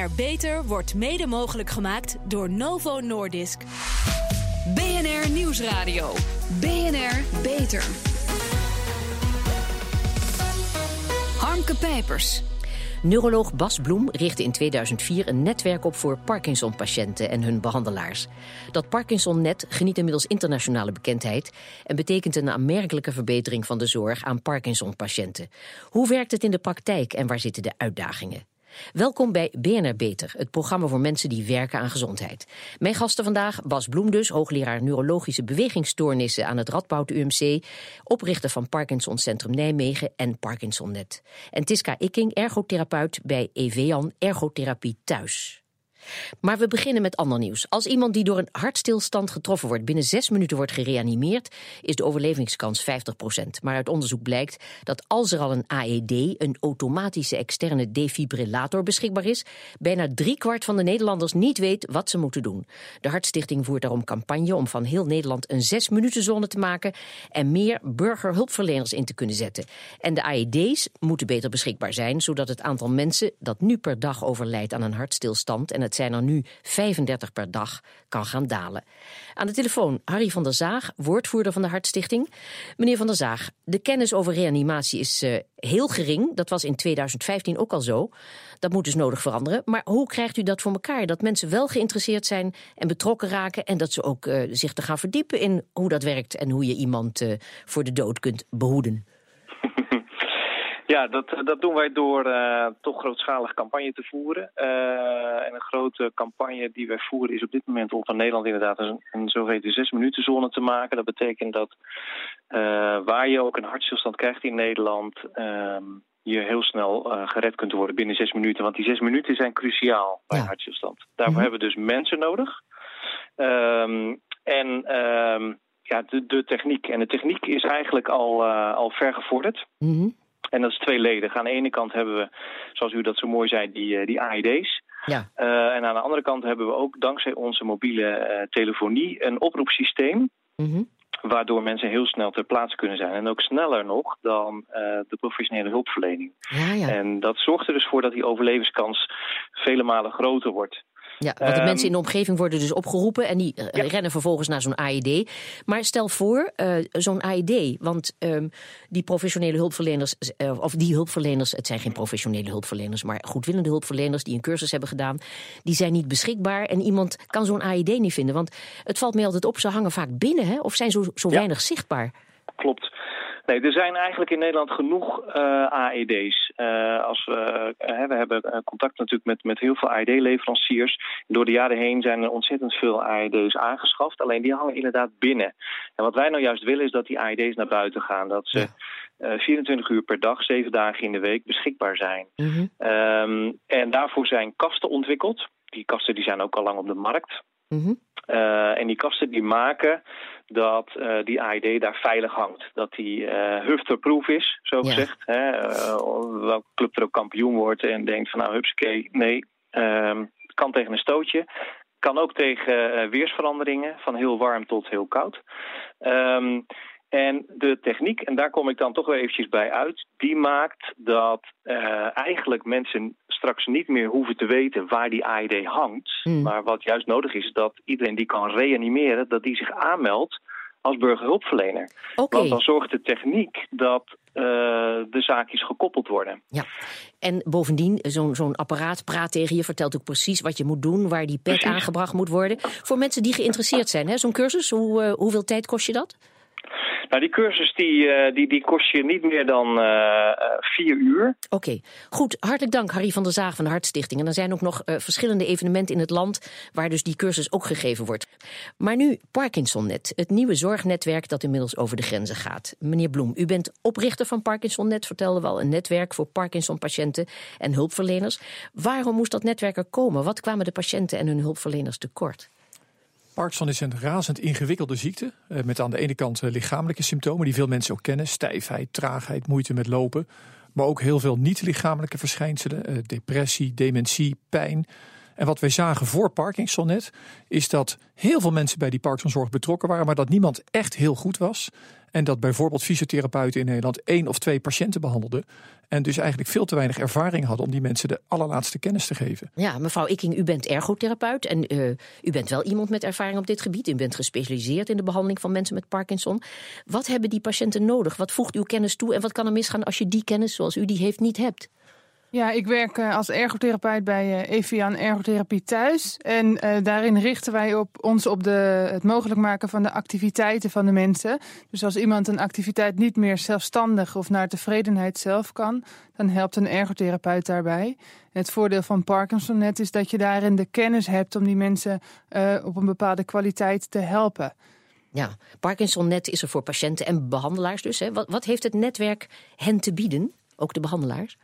BNR Beter wordt mede mogelijk gemaakt door Novo Nordisk. BNR Nieuwsradio. BNR Beter. Harmke Pijpers. Neuroloog Bas Bloem richtte in 2004 een netwerk op voor Parkinson-patiënten en hun behandelaars. Dat Parkinson-net geniet inmiddels internationale bekendheid en betekent een aanmerkelijke verbetering van de zorg aan Parkinson-patiënten. Hoe werkt het in de praktijk en waar zitten de uitdagingen? Welkom bij BNR Beter, het programma voor mensen die werken aan gezondheid. Mijn gasten vandaag Bas Bloem dus, hoogleraar neurologische bewegingsstoornissen aan het Radboud UMC, oprichter van Parkinson Centrum Nijmegen en Parkinsonnet. En Tiska Ikking, ergotherapeut bij Evean Ergotherapie Thuis. Maar we beginnen met ander nieuws. Als iemand die door een hartstilstand getroffen wordt binnen zes minuten wordt gereanimeerd, is de overlevingskans 50%. Maar uit onderzoek blijkt dat als er al een AED, een automatische externe defibrillator, beschikbaar is, bijna driekwart van de Nederlanders niet weet wat ze moeten doen. De Hartstichting voert daarom campagne om van heel Nederland een zes minuten zone te maken en meer burgerhulpverleners in te kunnen zetten. En de AED's moeten beter beschikbaar zijn, zodat het aantal mensen dat nu per dag overlijdt aan een hartstilstand en het zijn er nu 35 per dag, kan gaan dalen. Aan de telefoon Harry van der Zaag, woordvoerder van de Hartstichting. Meneer van der Zaag, de kennis over reanimatie is uh, heel gering. Dat was in 2015 ook al zo. Dat moet dus nodig veranderen. Maar hoe krijgt u dat voor elkaar? Dat mensen wel geïnteresseerd zijn en betrokken raken... en dat ze ook uh, zich te gaan verdiepen in hoe dat werkt... en hoe je iemand uh, voor de dood kunt behoeden. Ja, dat, dat doen wij door uh, toch grootschalig campagne te voeren. Uh, en een grote campagne die wij voeren is op dit moment om van Nederland inderdaad een, een zogeheten zes minuten zone te maken. Dat betekent dat uh, waar je ook een hartstilstand krijgt in Nederland, ehm, je heel snel gered kunt worden binnen zes minuten. Want die zes minuten zijn cruciaal bij hartstilstand. Daarvoor mm -hmm. hebben we dus mensen nodig. Um, en um, ja, de, de, techniek. En de techniek is eigenlijk al, al ver gevorderd. Mm -hmm. En dat is tweeledig. Aan de ene kant hebben we, zoals u dat zo mooi zei, die, die AED's. Ja. Uh, en aan de andere kant hebben we ook dankzij onze mobiele uh, telefonie een oproepsysteem. Mm -hmm. Waardoor mensen heel snel ter plaatse kunnen zijn. En ook sneller nog dan uh, de professionele hulpverlening. Ja, ja. En dat zorgt er dus voor dat die overlevingskans vele malen groter wordt. Ja, want de um, mensen in de omgeving worden dus opgeroepen en die ja. rennen vervolgens naar zo'n AED. Maar stel voor, uh, zo'n AED, want um, die professionele hulpverleners, uh, of die hulpverleners, het zijn geen professionele hulpverleners, maar goedwillende hulpverleners die een cursus hebben gedaan, die zijn niet beschikbaar en iemand kan zo'n AED niet vinden. Want het valt mij altijd op, ze hangen vaak binnen hè, of zijn zo, zo ja. weinig zichtbaar. Klopt. Nee, er zijn eigenlijk in Nederland genoeg uh, AED's. Uh, als we, uh, we hebben contact natuurlijk met, met heel veel AED-leveranciers. Door de jaren heen zijn er ontzettend veel AED's aangeschaft. Alleen die hangen inderdaad binnen. En wat wij nou juist willen is dat die AED's naar buiten gaan. Dat ze ja. 24 uur per dag, 7 dagen in de week beschikbaar zijn. Mm -hmm. um, en daarvoor zijn kasten ontwikkeld. Die kasten die zijn ook al lang op de markt. Mm -hmm. en die kasten die maken dat uh, die AED daar veilig hangt. Dat die uh, hufterproof is, zo gezegd. Ja. Hè? Uh, welke club er ook kampioen wordt en denkt van nou hupsakee, nee, kan tegen een stootje. Kan ook tegen weersveranderingen, van heel warm tot heel koud. Um, en de techniek, en daar kom ik dan toch wel eventjes bij uit, die maakt dat eigenlijk mensen straks niet meer hoeven te weten waar die AED hangt. Mm. Maar wat juist nodig is, dat iedereen die kan reanimeren, dat die zich aanmeldt als burgerhulpverlener. Okay. Want dan zorgt de techniek dat uh, de zaakjes gekoppeld worden. Ja, en bovendien, zo'n zo'n apparaat praat tegen je, vertelt ook precies wat je moet doen, waar die pet precies. aangebracht moet worden. Voor mensen die geïnteresseerd zijn, zo'n cursus, hoe, uh, hoeveel tijd kost je dat? Nou, die cursus die, uh, die, die kost je niet meer dan uh, vier uur. Oké, goed. Hartelijk dank Harry van der Zaag van de Hartstichting. En er zijn ook nog verschillende evenementen in het land waar dus die cursus ook gegeven wordt. Maar nu Parkinsonnet, het nieuwe zorgnetwerk dat inmiddels over de grenzen gaat. Meneer Bloem, u bent oprichter van Parkinsonnet, vertelde wel, een netwerk voor Parkinson-patiënten en hulpverleners. Waarom moest dat netwerk er komen? Wat kwamen de patiënten en hun hulpverleners tekort? Parkinson is een razend ingewikkelde ziekte. Met aan de ene kant lichamelijke symptomen die veel mensen ook kennen. Stijfheid, traagheid, moeite met lopen. Maar ook heel veel niet-lichamelijke verschijnselen. Depressie, dementie, pijn. En wat wij zagen voor Parkinsonnet is dat heel veel mensen bij die Parkinsonzorg betrokken waren, maar dat niemand echt heel goed was. En dat bijvoorbeeld fysiotherapeuten in Nederland één of twee patiënten behandelden. En dus eigenlijk veel te weinig ervaring hadden om die mensen de allerlaatste kennis te geven. Ja, mevrouw Ikking, u bent ergotherapeut en uh, u bent wel iemand met ervaring op dit gebied. U bent gespecialiseerd in de behandeling van mensen met Parkinson. Wat hebben die patiënten nodig? Wat voegt uw kennis toe en wat kan er misgaan als je die kennis zoals u die heeft niet hebt? Ja, ik werk uh, als ergotherapeut bij uh, Evian Ergotherapie Thuis. En uh, daarin richten wij op, ons op de, het mogelijk maken van de activiteiten van de mensen. Dus als iemand een activiteit niet meer zelfstandig of naar tevredenheid zelf kan, dan helpt een ergotherapeut daarbij. het voordeel van Parkinson-net is dat je daarin de kennis hebt om die mensen op een bepaalde kwaliteit te helpen. Ja, Parkinson-net is er voor patiënten en behandelaars dus. Hè. Wat, wat heeft het netwerk hen te bieden, ook de behandelaars?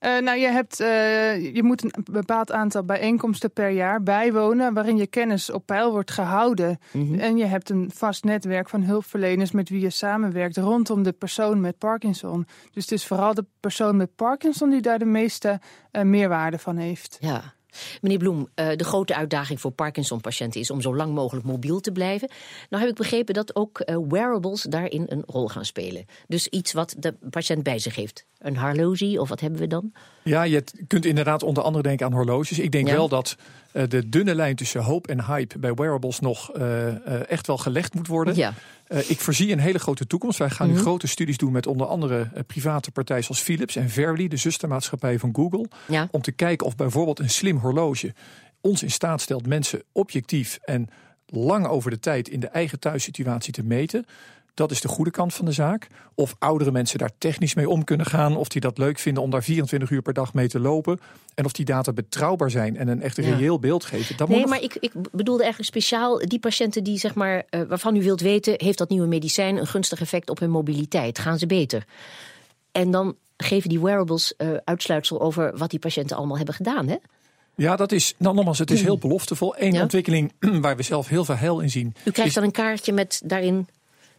Uh, nou, je, hebt, uh, je moet een bepaald aantal bijeenkomsten per jaar bijwonen. waarin je kennis op peil wordt gehouden. Mm -hmm. En je hebt een vast netwerk van hulpverleners met wie je samenwerkt. rondom de persoon met Parkinson. Dus het is vooral de persoon met Parkinson die daar de meeste uh, meerwaarde van heeft. Ja. Meneer Bloem, de grote uitdaging voor Parkinson-patiënten is om zo lang mogelijk mobiel te blijven. Nou heb ik begrepen dat ook wearables daarin een rol gaan spelen. Dus iets wat de patiënt bij zich heeft. Een horloge of wat hebben we dan? Ja, je kunt inderdaad onder andere denken aan horloges. Ik denk Ja. wel dat eh, de dunne lijn tussen hoop en hype bij wearables nog eh, eh, echt wel gelegd moet worden. Ja. Ik voorzie een hele grote toekomst. Wij gaan Mhm. nu grote studies doen met onder andere private partijen zoals Philips en Verily, de zustermaatschappij van Google. Ja. Om te kijken of bijvoorbeeld een slim horloge ons in staat stelt mensen objectief en lang over de tijd in de eigen thuissituatie te meten. Dat is de goede kant van de zaak. Of oudere mensen daar technisch mee om kunnen gaan. Of die dat leuk vinden om daar 24 uur per dag mee te lopen. En of die data betrouwbaar zijn en een echt Ja. reëel beeld geven. Dat Nee, moet nog- maar ik, ik bedoelde eigenlijk speciaal die patiënten die zeg maar, eh, waarvan u wilt weten, heeft dat nieuwe medicijn een gunstig effect op hun mobiliteit? Gaan ze beter? En dan geven die wearables eh, uitsluitsel over wat die patiënten allemaal hebben gedaan, hè? Ja, dat is, nou nogmaals, het is heel beloftevol. Eén Ja. ontwikkeling waar we zelf heel veel heil in zien. U krijgt is, dan een kaartje met daarin.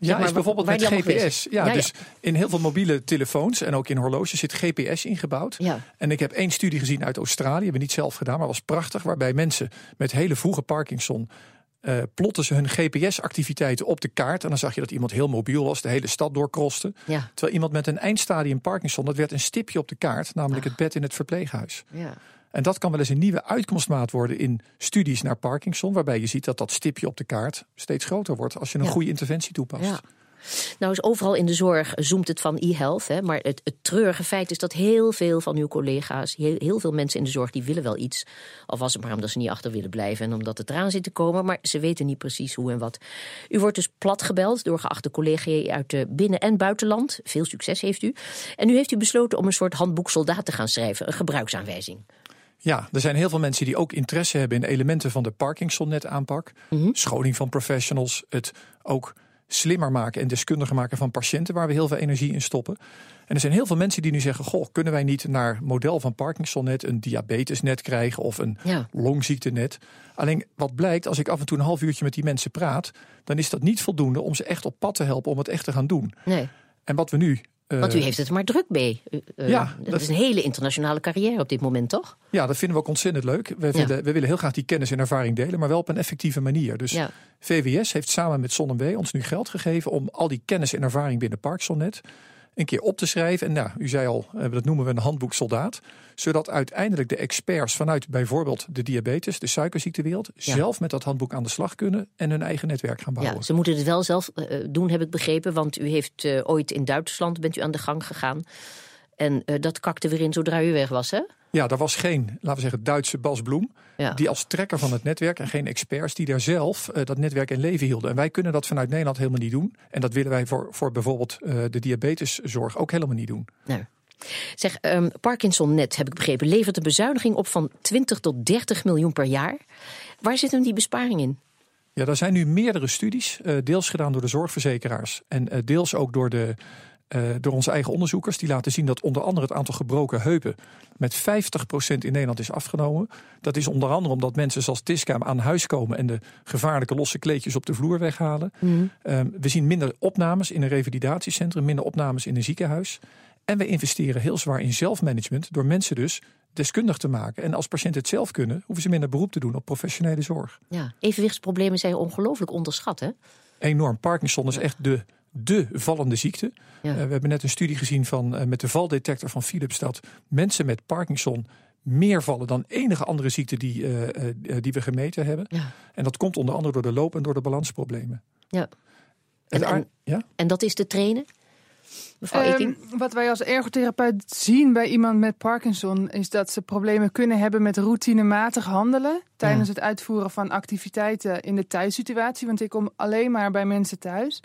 Ja, maar, is bijvoorbeeld met GPS. Ja, dus in heel veel mobiele telefoons en ook in horloges zit GPS ingebouwd. Ja. En ik heb één studie gezien uit Australië, hebben we niet zelf gedaan, maar was prachtig. Waarbij mensen met hele vroege Parkinson. eh, plotten ze hun GPS-activiteiten op de kaart. En dan zag je dat iemand heel mobiel was, de hele stad doorkroste. Ja, Terwijl iemand met een eindstadium Parkinson, dat werd een stipje op de kaart, namelijk het bed in het verpleeghuis. ja. En dat kan wel eens een nieuwe uitkomstmaat worden in studies naar Parkinson, waarbij je ziet dat dat stipje op de kaart steeds groter wordt als je een Ja. goede interventie toepast. Ja. Nou is overal in de zorg zoomt het van e-health. Hè, maar het, het treurige feit is dat heel veel van uw collega's, heel, heel veel mensen in de zorg, die willen wel iets. Al was het maar omdat ze niet achter willen blijven en omdat het eraan zit te komen. Maar ze weten niet precies hoe en wat. U wordt dus plat gebeld door geachte collega's uit de binnen- en buitenland. Veel succes heeft u. En nu heeft u besloten om een soort handboek soldaat te gaan schrijven. Een gebruiksaanwijzing. Ja, er zijn heel veel mensen die ook interesse hebben in elementen van de Parkinson-net aanpak. Mhm. Scholing van professionals, het ook slimmer maken en deskundiger maken van patiënten, waar we heel veel energie in stoppen. En er zijn heel veel mensen die nu zeggen: Goh, kunnen wij niet naar model van Parkinson-net een diabetesnet krijgen of een Ja. longziektenet? Alleen wat blijkt, als ik af en toe een half uurtje met die mensen praat, dan is dat niet voldoende om ze echt op pad te helpen om het echt te gaan doen. Nee, En wat we nu. Eh, want u heeft het er maar druk mee. Eh, Ja, dat, dat- is een hele internationale carrière op dit moment, toch? Ja, dat vinden we ook ontzettend leuk. We, Ja. willen, we willen heel graag die kennis en ervaring delen, maar wel op een effectieve manier. Dus Ja. VWS heeft samen met ZonMW ons nu geld gegeven om al die kennis en ervaring binnen Parkinson-net een keer op te schrijven. En nou, u zei al, eh, dat noemen we een handboek soldaat. Zodat uiteindelijk de experts vanuit bijvoorbeeld de diabetes, de suikerziektewereld, Ja. zelf met dat handboek aan de slag kunnen en hun eigen netwerk gaan bouwen. Ja, ze moeten het wel zelf eh, doen, heb ik begrepen. Want u heeft eh, ooit in Duitsland bent u aan de gang gegaan. En eh, dat kakte weer in zodra u weg was, hè? Ja, daar was geen, laten we zeggen, Duitse Bas Bloem. Ja. Die als trekker van het netwerk en geen experts die daar zelf eh, dat netwerk in leven hielden. En wij kunnen dat vanuit Nederland helemaal niet doen. En dat willen wij voor, voor bijvoorbeeld eh, de diabeteszorg ook helemaal niet doen. Nou. Zeg, ehm Parkinson Net, heb ik begrepen, levert een bezuiniging op van 20 tot 30 miljoen per jaar. Waar zit hem die besparing in? Ja, er zijn nu meerdere studies, deels gedaan door de zorgverzekeraars en deels ook door, de, eh, door onze eigen onderzoekers. Die laten zien dat onder andere het aantal gebroken heupen met 50% in Nederland is afgenomen. Dat is onder andere omdat mensen zoals Tiska aan huis komen en de gevaarlijke losse kleedjes op de vloer weghalen. Ehm, we zien minder opnames in een revalidatiecentrum, minder opnames in een ziekenhuis. En we investeren heel zwaar in zelfmanagement door mensen dus deskundig te maken. En als patiënten het zelf kunnen, hoeven ze minder beroep te doen op professionele zorg. Ja, evenwichtsproblemen zijn ongelooflijk onderschat, hè? Enorm. Parkinson is echt de, de vallende ziekte. Ja. Uh, we hebben net een studie gezien van, uh, met de valdetector van Philips dat mensen met Parkinson meer vallen dan enige andere ziekte die, uh, die we gemeten hebben. Ja. En dat komt onder andere door de loop- en door de balansproblemen. Ja. En, en, ja? en dat is te trainen? Mevrouw um, wat wij als ergotherapeut zien bij iemand met Parkinson is dat ze problemen kunnen hebben met routinematig handelen tijdens Ja. het uitvoeren van activiteiten in de thuissituatie. Want ik kom alleen maar bij mensen thuis.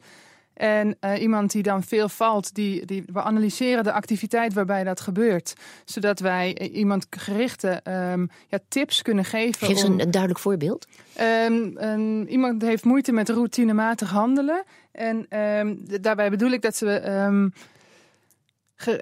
En uh, iemand die dan veel valt, die, die, we analyseren de activiteit waarbij dat gebeurt. Zodat wij uh, iemand gerichte um, ja, tips kunnen geven. Geef eens een, een duidelijk voorbeeld. Um, um, iemand heeft moeite met routinematig handelen. En daarbij bedoel ik dat ze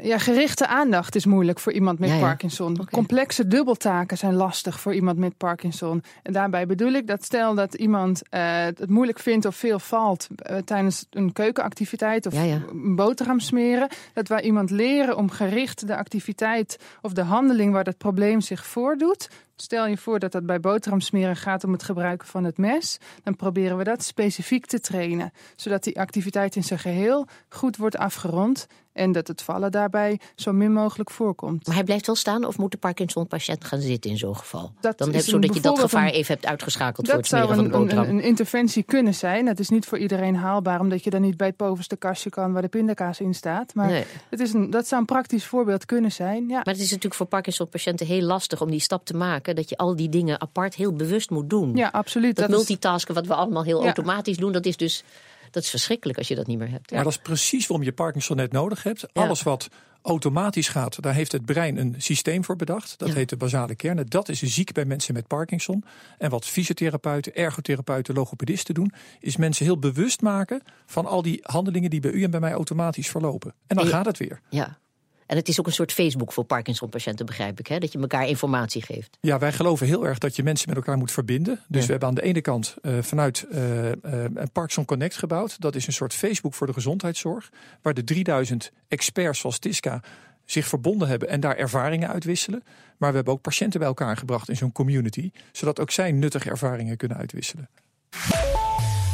ja, gerichte aandacht is moeilijk voor iemand met ja, ja. Parkinson. Okay. Complexe dubbeltaken zijn lastig voor iemand met Parkinson. En daarbij bedoel ik dat stel dat iemand uh, het moeilijk vindt of veel valt uh, tijdens een keukenactiviteit of ja, een boterham smeren, dat wij iemand leren om gericht de activiteit of de handeling waar dat probleem zich voordoet. Stel je voor dat het bij boterham smeren gaat om het gebruiken van het mes. Dan proberen we dat specifiek te trainen. Zodat die activiteit in zijn geheel goed wordt afgerond. En dat het vallen daarbij zo min mogelijk voorkomt. Maar hij blijft wel staan of moet de Parkinson-patiënt gaan zitten in zo'n geval? Dat Dan heb, zodat je dat gevaar een, even hebt uitgeschakeld dat voor het smeren van de boterham. Een, een, interventie kunnen zijn. Dat is niet voor iedereen haalbaar, omdat je dan niet bij het bovenste kastje kan waar de pindakaas in staat. Maar nee. het is een, dat zou een praktisch voorbeeld kunnen zijn. Ja. Maar het is natuurlijk voor Parkinson-patiënten heel lastig om die stap te maken. Dat je al die dingen apart heel bewust moet doen. Ja, absoluut. Dat, dat multitasken wat we allemaal heel Ja. automatisch doen, dat is dus dat is verschrikkelijk als je dat niet meer hebt. Maar dat is precies waarom je Parkinson net nodig hebt. Alles wat automatisch gaat, daar heeft het brein een systeem voor bedacht. Dat Ja. heet de basale kernen. Dat is ziek bij mensen met Parkinson. En wat fysiotherapeuten, ergotherapeuten, logopedisten doen, is mensen heel bewust maken van al die handelingen die bij u en bij mij automatisch verlopen. En dan En je- gaat het weer. Ja. En het is ook een soort Facebook voor Parkinson-patiënten, begrijp ik. Hè? Dat je elkaar informatie geeft. Ja, wij geloven heel erg dat je mensen met elkaar moet verbinden. Dus Ja. we hebben aan de ene kant eh, vanuit een Parkinson Connect gebouwd. Dat is een soort Facebook voor de gezondheidszorg. Waar de 3000 experts zoals Tiska zich verbonden hebben en daar ervaringen uitwisselen. Maar we hebben ook patiënten bij elkaar gebracht in zo'n community. Zodat ook zij nuttige ervaringen kunnen uitwisselen.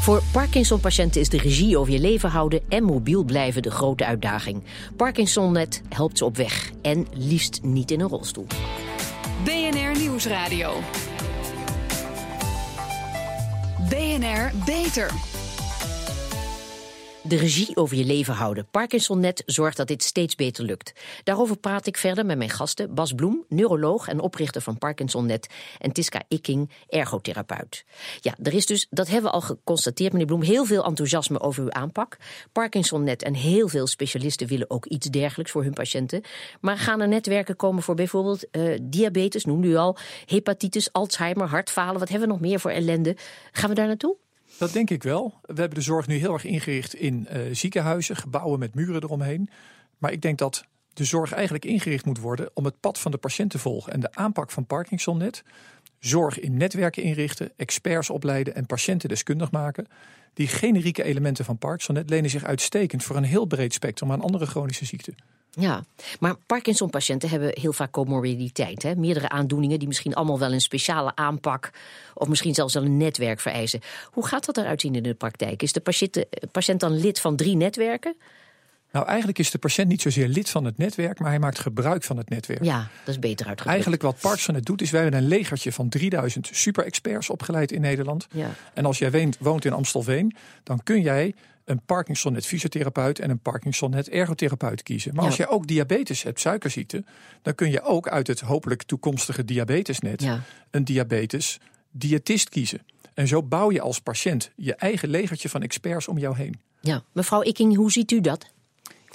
Voor Parkinson-patiënten is de regie over je leven houden en mobiel blijven de grote uitdaging. ParkinsonNet helpt ze op weg en liefst niet in een rolstoel. BNR Nieuwsradio. BNR Beter. De regie over je leven houden. ParkinsonNet zorgt dat dit steeds beter lukt. Daarover praat ik verder met mijn gasten Bas Bloem, neuroloog en oprichter van ParkinsonNet, en Tiska Ikking, ergotherapeut. Ja, er is dus, dat hebben we al geconstateerd, meneer Bloem, heel veel enthousiasme over uw aanpak. ParkinsonNet en heel veel specialisten willen ook iets dergelijks voor hun patiënten. Maar gaan er netwerken komen voor bijvoorbeeld eh, diabetes, noemde u al, hepatitis, Alzheimer, hartfalen, wat hebben we nog meer voor ellende? Gaan we daar naartoe? Dat denk ik wel. We hebben de zorg nu heel erg ingericht in eh, ziekenhuizen, gebouwen met muren eromheen. Maar ik denk dat de zorg eigenlijk ingericht moet worden om het pad van de patiënt te volgen. En de aanpak van ParkinsonNet, zorg in netwerken inrichten, experts opleiden en patiënten deskundig maken. Die generieke elementen van ParkinsonNet lenen zich uitstekend voor een heel breed spectrum aan andere chronische ziekten. Ja, maar Parkinson-patiënten hebben heel vaak comorbiditeit. Hè? Meerdere aandoeningen die misschien allemaal wel een speciale aanpak... of misschien zelfs wel een netwerk vereisen. Hoe gaat dat eruit zien in de praktijk? Is de patiënt, patiënt dan lid van drie netwerken? Nou, eigenlijk is de patiënt niet zozeer lid van het netwerk, maar hij maakt gebruik van het netwerk. Ja, dat is beter uitgedrukt. Eigenlijk wat ParkinsonNet doet, is wij hebben een legertje van 3000 super-experts opgeleid in Nederland. Ja. En als jij woont in Amstelveen, dan kun jij een Parkinson-net fysiotherapeut en een Parkinson-net ergotherapeut kiezen. Maar Ja. als jij ook diabetes hebt, suikerziekte, dan kun je ook uit het hopelijk toekomstige diabetesnet Ja. een diabetes diëtist kiezen. En zo bouw je als patiënt je eigen legertje van experts om jou heen. ja. Mevrouw Ikking, hoe ziet u dat?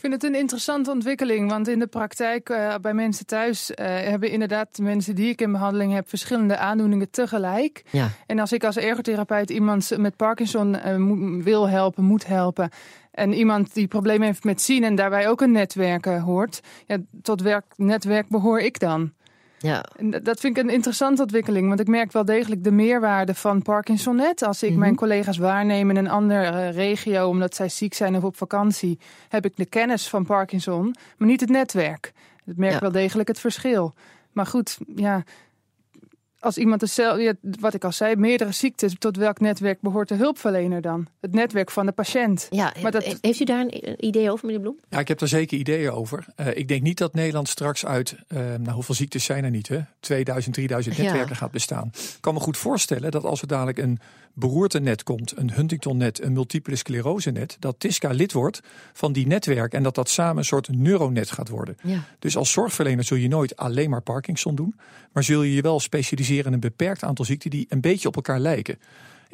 Ik vind het een interessante ontwikkeling, want in de praktijk uh, bij mensen thuis uh, hebben inderdaad de mensen die ik in behandeling heb verschillende aandoeningen tegelijk. Ja. En als ik als ergotherapeut iemand met Parkinson uh, mo- wil helpen, moet helpen, en iemand die problemen heeft met zien en daarbij ook een netwerk hoort, ja, tot welk netwerk behoor ik dan? Ja. En dat vind ik een interessante ontwikkeling, want ik merk wel degelijk de meerwaarde van Parkinson-net. Als ik Mhm. mijn collega's waarneem in een andere regio omdat zij ziek zijn of op vakantie, heb ik de kennis van Parkinson, maar niet het netwerk. Ik merk Ja. wel degelijk het verschil. Maar goed, ja, als iemand dezelfde, wat ik al zei, meerdere ziektes, tot welk netwerk behoort de hulpverlener dan? Het netwerk van de patiënt. Ja, maar dat... heeft u daar een idee over, meneer Bloem? Ja, ik heb daar zeker ideeën over. Uh, ik denk niet dat Nederland straks uit, uh, nou hoeveel ziektes zijn er niet, hè? 2000, 3000 netwerken gaat bestaan. Ik kan me goed voorstellen dat als er dadelijk een beroerte-net komt, een Huntington-net, een multiple sclerose-net, dat TISCA lid wordt van die netwerk en dat dat samen een soort neuronet gaat worden. Ja. Dus als zorgverlener zul je nooit alleen maar Parkinson doen, maar zul je je wel specialiseren in een beperkt aantal ziekten die een beetje op elkaar lijken.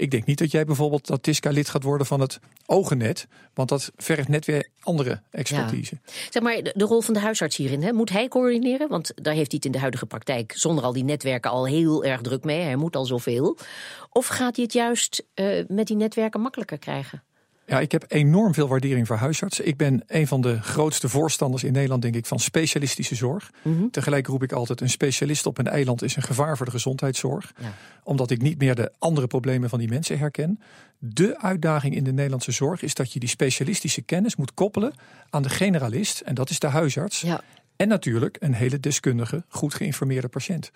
Ik denk niet dat jij bijvoorbeeld dat TISCA lid gaat worden van het ogennet, want dat vergt net weer andere expertise. Zeg maar, de, rol van de huisarts hierin, hè? moet hij coördineren? Want daar heeft hij het in de huidige praktijk zonder al die netwerken al heel erg druk mee. Hij moet al zoveel. Of gaat hij het juist uh, met die netwerken makkelijker krijgen? Ja, ik heb enorm veel waardering voor huisartsen. Ik ben een van de grootste voorstanders in Nederland, denk ik, van specialistische zorg. Mm Tegelijk roep ik altijd: een specialist op een eiland is een gevaar voor de gezondheidszorg. Ja. Omdat ik niet meer de andere problemen van die mensen herken. De uitdaging in de Nederlandse zorg is dat je die specialistische kennis moet koppelen aan de generalist, en dat is de huisarts. Ja. En natuurlijk een hele deskundige, goed geïnformeerde patiënt.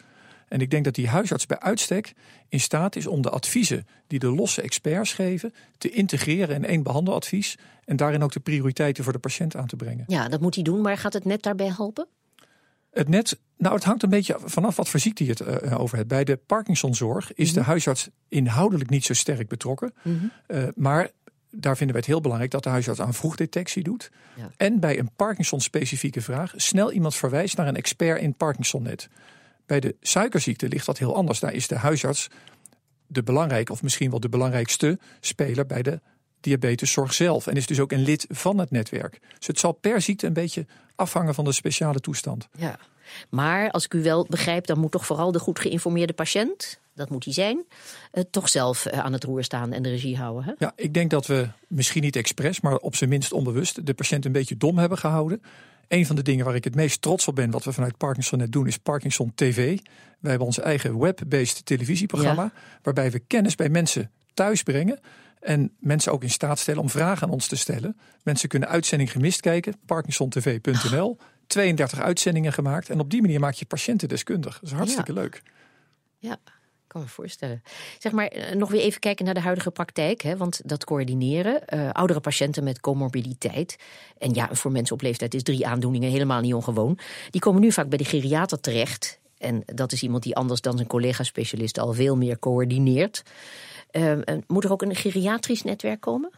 En ik denk dat die huisarts bij uitstek in staat is om de adviezen die de losse experts geven te integreren in één behandeladvies en daarin ook de prioriteiten voor de patiënt aan te brengen. Ja, dat moet hij doen, maar gaat het net daarbij helpen? Het net, nou, het hangt een beetje vanaf wat voor ziekte je het uh, over hebt. Bij de Parkinsonzorg is de mhm. huisarts inhoudelijk niet zo sterk betrokken. Mhm. uh, maar daar vinden wij het heel belangrijk dat de huisarts aan vroegdetectie doet. Ja. En bij een Parkinson-specifieke vraag snel iemand verwijst naar een expert in Parkinson-net. Bij de suikerziekte ligt dat heel anders. Daar is de huisarts de belangrijke, of misschien wel de belangrijkste speler bij de diabeteszorg zelf. En is dus ook een lid van het netwerk. Dus het zal per ziekte een beetje afhangen van de speciale toestand. Ja, maar als ik u wel begrijp, dan moet toch vooral de goed geïnformeerde patiënt, dat moet hij zijn, eh, toch zelf eh, aan het roer staan en de regie houden. Hè? Ja, ik denk dat we misschien niet expres, maar op zijn minst onbewust de patiënt een beetje dom hebben gehouden. Een van de dingen waar ik het meest trots op ben, wat we vanuit Parkinson net doen, is Parkinson TV. Wij hebben ons eigen web-based televisieprogramma, waarbij we kennis bij mensen thuis brengen. En mensen ook in staat stellen om vragen aan ons te stellen. Mensen kunnen uitzending gemist kijken, parkinsontv.nl. 32 uitzendingen gemaakt. En op die manier maak je patiënten deskundig. Dat is hartstikke leuk. Ja kan voorstellen. Zeg maar, eh, nog weer even kijken naar de huidige praktijk. Hè, want dat coördineren, uh, oudere patiënten met comorbiditeit. En ja, voor mensen op leeftijd is drie aandoeningen helemaal niet ongewoon. Die komen nu vaak bij de geriater terecht. En dat is iemand die anders dan zijn collega-specialist al veel meer coördineert. Uh, moet er ook een geriatrisch netwerk komen?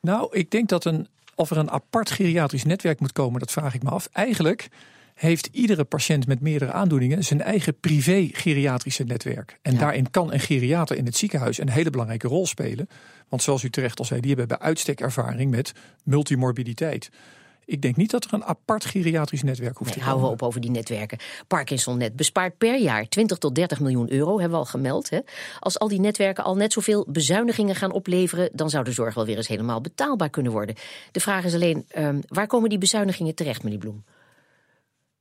Nou, ik denk dat een, of er een apart geriatrisch netwerk moet komen, dat vraag ik me af. Eigenlijk heeft iedere patiënt met meerdere aandoeningen zijn eigen privé geriatrische netwerk. En daarin kan een geriater in het ziekenhuis een hele belangrijke rol spelen. Want zoals u terecht al zei, die hebben bij uitstek ervaring met multimorbiditeit. Ik denk niet dat er een apart geriatrisch netwerk hoeft nee, te komen. Houden we op over die netwerken. Parkinson-net bespaart per jaar 20 tot 30 miljoen euro, hebben we al gemeld. Hè? Als al die netwerken al net zoveel bezuinigingen gaan opleveren, dan zou de zorg wel weer eens helemaal betaalbaar kunnen worden. De vraag is alleen, um, waar komen die bezuinigingen terecht, meneer Bloem?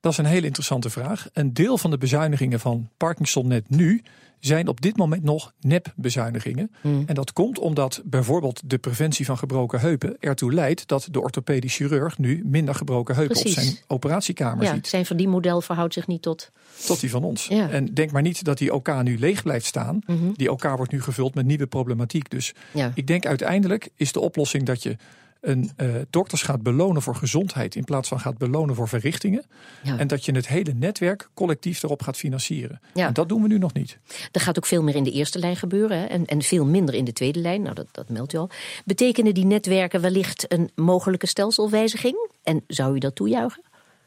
Dat is een hele interessante vraag. Een deel van de bezuinigingen van Parkinson net nu zijn op dit moment nog nepbezuinigingen. Hmm. En dat komt omdat bijvoorbeeld de preventie van gebroken heupen ertoe leidt dat de orthopedisch chirurg nu minder gebroken heupen op zijn operatiekamer ja, ziet. Zijn van die model verhoudt zich niet tot. Tot die van ons. En denk maar niet dat die OK nu leeg blijft staan. Mhm. Die OK wordt nu gevuld met nieuwe problematiek. Dus ik denk uiteindelijk is de oplossing dat je een uh, dokters gaat belonen voor gezondheid in plaats van gaat belonen voor verrichtingen. En dat je het hele netwerk collectief erop gaat financieren. Ja. En dat doen we nu nog niet. Er gaat ook veel meer in de eerste lijn gebeuren hè? En, en veel minder in de tweede lijn. Nou, dat, dat meldt u al. Betekenen die netwerken wellicht een mogelijke stelselwijziging? En zou u dat toejuichen?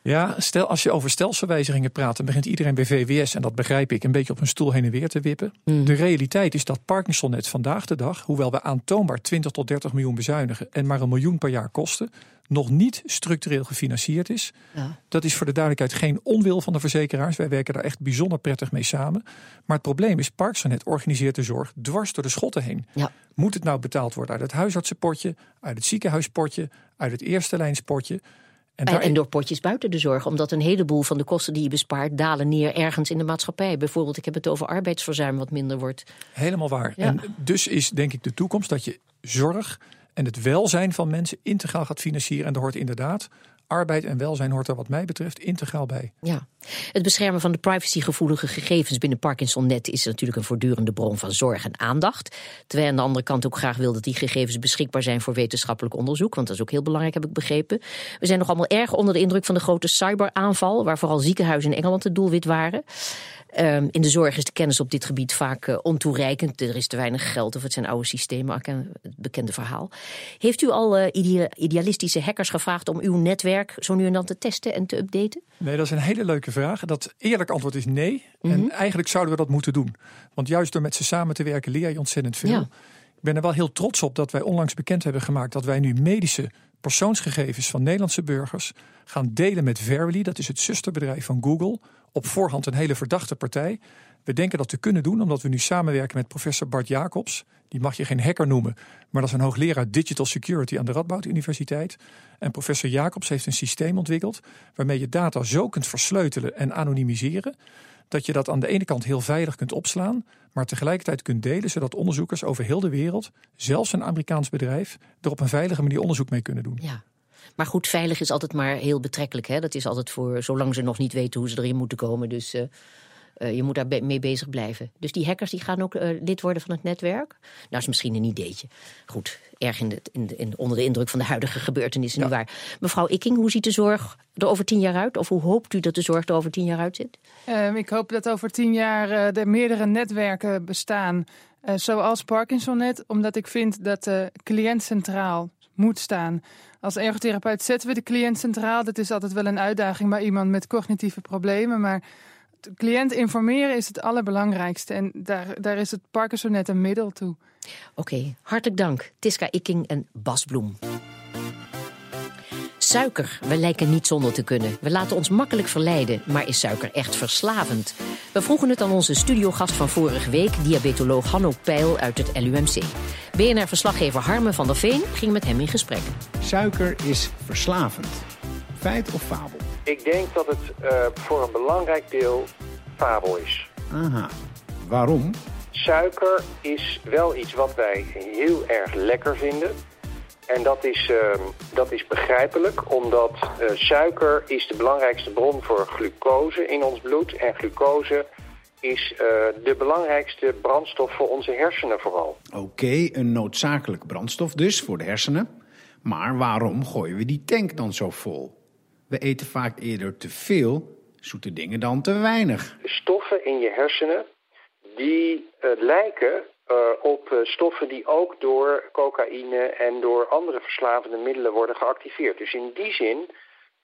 Ja, stel, als je over stelselwijzigingen praat, dan begint iedereen bij VWS, en dat begrijp ik, een beetje op een stoel heen en weer te wippen. Mm. De realiteit is dat Parkinson net vandaag de dag, hoewel we aantoonbaar 20 tot 30 miljoen bezuinigen en maar een miljoen per jaar kosten, nog niet structureel gefinancierd is. Ja. Dat is voor de duidelijkheid geen onwil van de verzekeraars. Wij werken daar echt bijzonder prettig mee samen. Maar het probleem is, Parkinson organiseert de zorg dwars door de schotten heen. Ja. Moet het nou betaald worden uit het huisartsenpotje, uit het ziekenhuispotje, uit het eerste lijnspotje? En, en, door potjes buiten de zorg, omdat een heleboel van de kosten die je bespaart dalen neer ergens in de maatschappij. Bijvoorbeeld, ik heb het over arbeidsverzuim wat minder wordt. Helemaal waar. En dus is denk ik de toekomst dat je zorg en het welzijn van mensen integraal gaat financieren. En daar hoort inderdaad arbeid en welzijn hoort er wat mij betreft integraal bij. Ja. Het beschermen van de privacygevoelige gegevens binnen Parkinson-net is natuurlijk een voortdurende bron van zorg en aandacht. Terwijl aan de andere kant ook graag wil dat die gegevens beschikbaar zijn voor wetenschappelijk onderzoek, want dat is ook heel belangrijk, heb ik begrepen. We zijn nog allemaal erg onder de indruk van de grote cyberaanval, waar vooral ziekenhuizen in Engeland het doelwit waren. Um, in de zorg is de kennis op dit gebied vaak uh, ontoereikend. Er is te weinig geld of het zijn oude systemen, het bekende verhaal. Heeft u al uh, idealistische hackers gevraagd om uw netwerk zo nu en dan te testen en te updaten? Nee, dat is een hele leuke vraag. Dat eerlijk antwoord is nee. Mm -hmm. En eigenlijk zouden we dat moeten doen. Want juist door met ze samen te werken leer je ontzettend veel. Ja. Ik ben er wel heel trots op dat wij onlangs bekend hebben gemaakt dat wij nu medische persoonsgegevens van Nederlandse burgers gaan delen met Verily. Dat is het zusterbedrijf van Google. Op voorhand een hele verdachte partij. We denken dat te kunnen doen omdat we nu samenwerken met professor Bart Jacobs. Die mag je geen hacker noemen, maar dat is een hoogleraar Digital Security aan de Radboud Universiteit. En professor Jacobs heeft een systeem ontwikkeld waarmee je data zo kunt versleutelen en anonimiseren dat je dat aan de ene kant heel veilig kunt opslaan, maar tegelijkertijd kunt delen, zodat onderzoekers over heel de wereld, zelfs een Amerikaans bedrijf, er op een veilige manier onderzoek mee kunnen doen. Ja. Maar goed, veilig is altijd maar heel betrekkelijk. Hè? Dat is altijd voor zolang ze nog niet weten hoe ze erin moeten komen. Dus uh, uh, je moet daar mee bezig blijven. Dus die hackers die gaan ook uh, lid worden van het netwerk. Nou, is misschien een ideetje. Goed, erg in de, in de, in, onder de indruk van de huidige gebeurtenissen ja. nu waar. Mevrouw Ikking, hoe ziet de zorg er over tien jaar uit? Of hoe hoopt u dat de zorg er over tien jaar uitziet? Uh, ik hoop dat over tien jaar er meerdere netwerken bestaan. zoals Parkinsonnet, omdat ik vind dat de cliënt centraal moet staan. Als ergotherapeut zetten we de cliënt centraal. Dat is altijd wel een uitdaging bij iemand met cognitieve problemen. Maar de cliënt informeren is het allerbelangrijkste. En daar, daar is het Parkinson net een middel toe. Oké, hartelijk dank. Tiska Ikking en Bas Bloem. Suiker, we lijken niet zonder te kunnen. We laten ons makkelijk verleiden, maar is suiker echt verslavend? We vroegen het aan onze studiogast van vorige week, diabetoloog Hanno Peil uit het LUMC. BNR-verslaggever Harmen van der Veen ging met hem in gesprek. Suiker is verslavend. Feit of fabel? Ik denk dat het uh, voor een belangrijk deel fabel is. Aha. Waarom? Suiker is wel iets wat wij heel erg lekker vinden. En dat is, uh, dat is begrijpelijk, omdat uh, suiker is de belangrijkste bron voor glucose in ons bloed. En glucose is uh, de belangrijkste brandstof voor onze hersenen vooral. Oké, okay, een noodzakelijk brandstof dus voor de hersenen. Maar waarom gooien we die tank dan zo vol? We eten vaak eerder te veel zoete dingen dan te weinig. Stoffen in je hersenen, die lijken uh, op uh, stoffen die ook door cocaïne en door andere verslavende middelen worden geactiveerd. Dus in die zin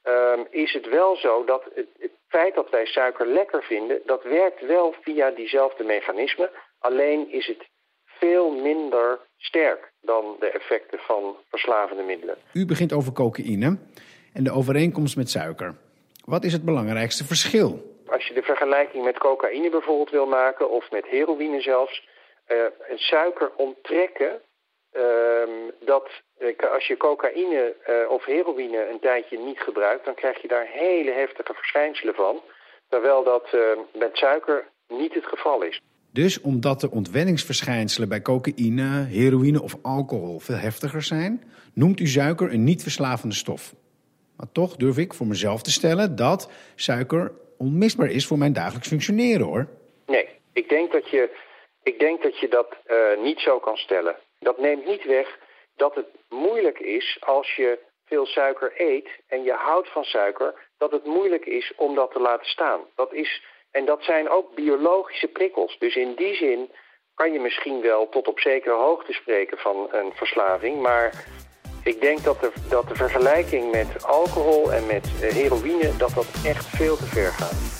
um, is het wel zo dat het, het, feit dat wij suiker lekker vinden, dat werkt wel via diezelfde mechanismen. Alleen is het veel minder sterk dan de effecten van verslavende middelen. U begint over cocaïne en de overeenkomst met suiker. Wat is het belangrijkste verschil? Als je de vergelijking met cocaïne bijvoorbeeld wil maken, of met heroïne zelfs, uh, suiker onttrekken. Uh, dat als je cocaïne uh, of heroïne een tijdje niet gebruikt, dan krijg je daar hele heftige verschijnselen van. Terwijl dat met suiker niet het geval is. Dus omdat de ontwenningsverschijnselen bij cocaïne, heroïne of alcohol veel heftiger zijn, noemt u suiker een niet verslavende stof. Maar toch durf ik voor mezelf te stellen dat suiker onmisbaar is voor mijn dagelijks functioneren hoor. Nee, ik denk dat je ik denk dat je dat uh, niet zo kan stellen. Dat neemt niet weg dat het moeilijk is als je veel suiker eet en je houdt van suiker, dat het moeilijk is om dat te laten staan. Dat is, en dat zijn ook biologische prikkels. Dus in die zin kan je misschien wel tot op zekere hoogte spreken van een verslaving, maar ik denk dat de, dat de vergelijking met alcohol en met eh, heroïne, dat dat echt veel te ver gaat.